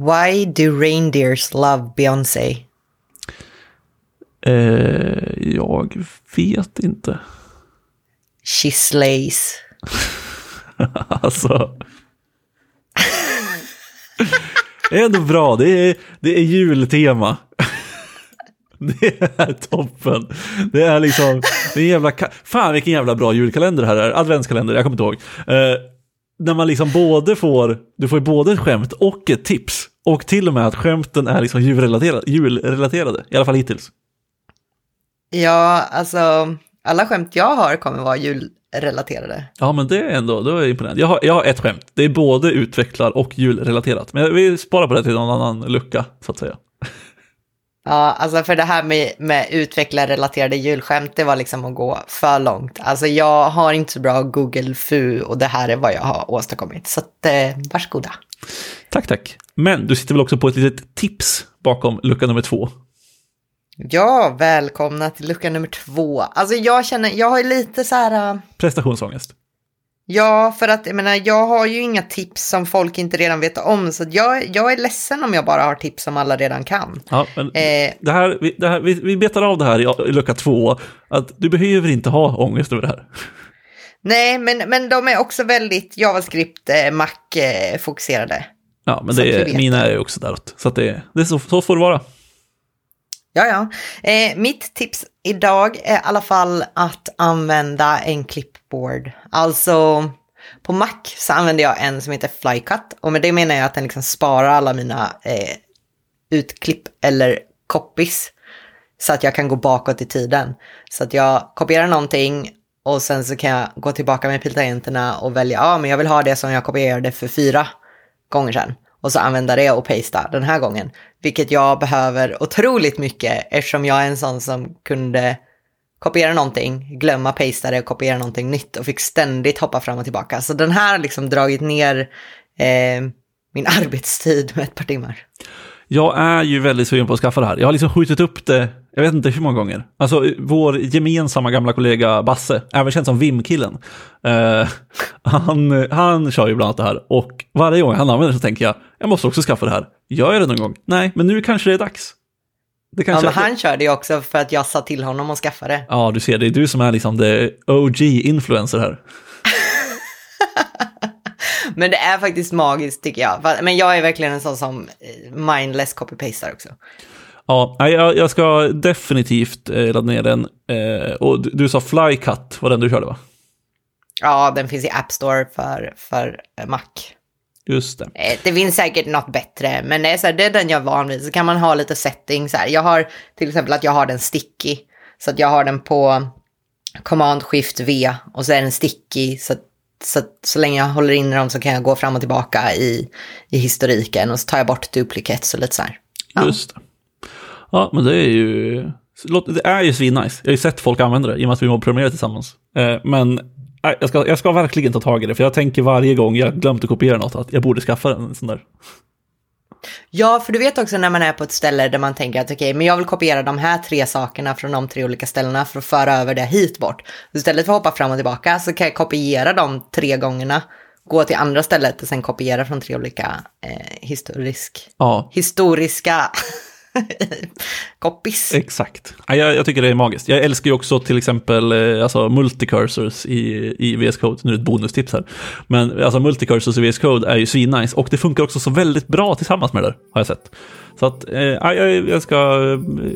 Why do reindeers love Beyoncé? Eh, jag vet inte. She slays. alltså. Det är ändå bra, det är, det är jultema. Det är toppen. Det är liksom, det är jävla, fan vilken jävla bra julkalender det här är, adventskalender, jag kommer inte ihåg. Eh, när man liksom både får, du får både ett skämt och ett tips. Och till och med att skämten är liksom julrelaterade, julrelaterade i alla fall hittills. Ja, alltså alla skämt jag har kommer vara julrelaterade. Ja, men det är ändå, då är jag imponerad. Jag har, jag har ett skämt, det är både utvecklar och julrelaterat. Men vi sparar på det till någon annan lucka, så att säga. Ja, alltså för det här med, med utvecklarrelaterade julskämt, det var liksom att gå för långt. Alltså jag har inte så bra Google FU och det här är vad jag har åstadkommit. Så att, eh, varsågoda. Tack, tack. Men du sitter väl också på ett litet tips bakom lucka nummer två? Ja, välkomna till lucka nummer två. Alltså jag känner, jag har ju lite så här... Uh... Prestationsångest. Ja, för att jag menar, jag har ju inga tips som folk inte redan vet om. Så jag, jag är ledsen om jag bara har tips som alla redan kan. Ja, men eh, det här, vi, det här, vi, vi betar av det här i, i lucka två. Att du behöver inte ha ångest över det här. Nej, men, men de är också väldigt JavaScript, eh, Mac-fokuserade. Ja, men det är, mina är också däråt. Så, det, det är så, så får det vara. Ja, ja. Eh, mitt tips idag är i alla fall att använda en clipboard. Alltså, på Mac så använder jag en som heter Flycut. Och med det menar jag att den liksom sparar alla mina eh, utklipp eller copies. Så att jag kan gå bakåt i tiden. Så att jag kopierar någonting och sen så kan jag gå tillbaka med piltangenterna och välja, ja men jag vill ha det som jag kopierade för fyra gånger sedan och så använda det och pasta den här gången. Vilket jag behöver otroligt mycket eftersom jag är en sån som kunde kopiera någonting, glömma pasta det och kopiera någonting nytt och fick ständigt hoppa fram och tillbaka. Så den här har liksom dragit ner eh, min arbetstid med ett par timmar. Jag är ju väldigt sugen på att skaffa det här. Jag har liksom skjutit upp det, jag vet inte hur många gånger. Alltså vår gemensamma gamla kollega Basse, även känd som Vim-killen. Eh, han, han kör ju bland annat det här och varje gång han använder det så tänker jag, jag måste också skaffa det här. Gör jag det någon gång? Nej, men nu kanske det är dags. Det kanske ja, men han körde ju också för att jag sa till honom att skaffa det. Ja, du ser, det är du som är liksom the OG-influencer här. Men det är faktiskt magiskt tycker jag. Men jag är verkligen en sån som eh, mindless copy-pastar också. Ja, jag, jag ska definitivt eh, ladda ner den. Eh, och du, du sa Flycut var den du körde va? Ja, den finns i App Store för, för Mac. Just det. Det finns säkert något bättre, men det är, så här, det är den jag är van vid. Så kan man ha lite settings här. Jag har till exempel att jag har den sticky. Så att jag har den på Command Shift V och så är den sticky. Så så, så länge jag håller inne dem så kan jag gå fram och tillbaka i, i historiken och så tar jag bort duplicates och lite så här. Ja. Just det. Ja, men det är ju, det är ju svinnice. Jag har ju sett folk använda det i och med att vi programmerar tillsammans. Eh, men jag ska, jag ska verkligen ta tag i det, för jag tänker varje gång jag glömt att kopiera något att jag borde skaffa en sån där. Ja, för du vet också när man är på ett ställe där man tänker att okej, okay, men jag vill kopiera de här tre sakerna från de tre olika ställena för att föra över det hit bort. Istället för att hoppa fram och tillbaka så kan jag kopiera de tre gångerna, gå till andra stället och sen kopiera från tre olika eh, historisk, ja. historiska Koppis. Exakt. jag, jag, tycker det är magiskt. Jag älskar ju också till exempel eh, alltså, multicursors i, i VS Code. Nu är det ett bonustips här. Men alltså, multicursors i VS Code är ju svinnice och det funkar också så väldigt bra tillsammans med det har jag sett. Så att eh, jag, jag, ska,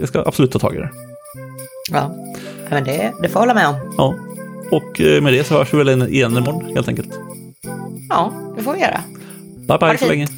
jag ska absolut ta tag i det. Ja, men det, det får jag hålla med om. Ja, och eh, med det så hörs vi väl igen imorgon helt enkelt. Ja, det får vi göra. Bye bye så länge.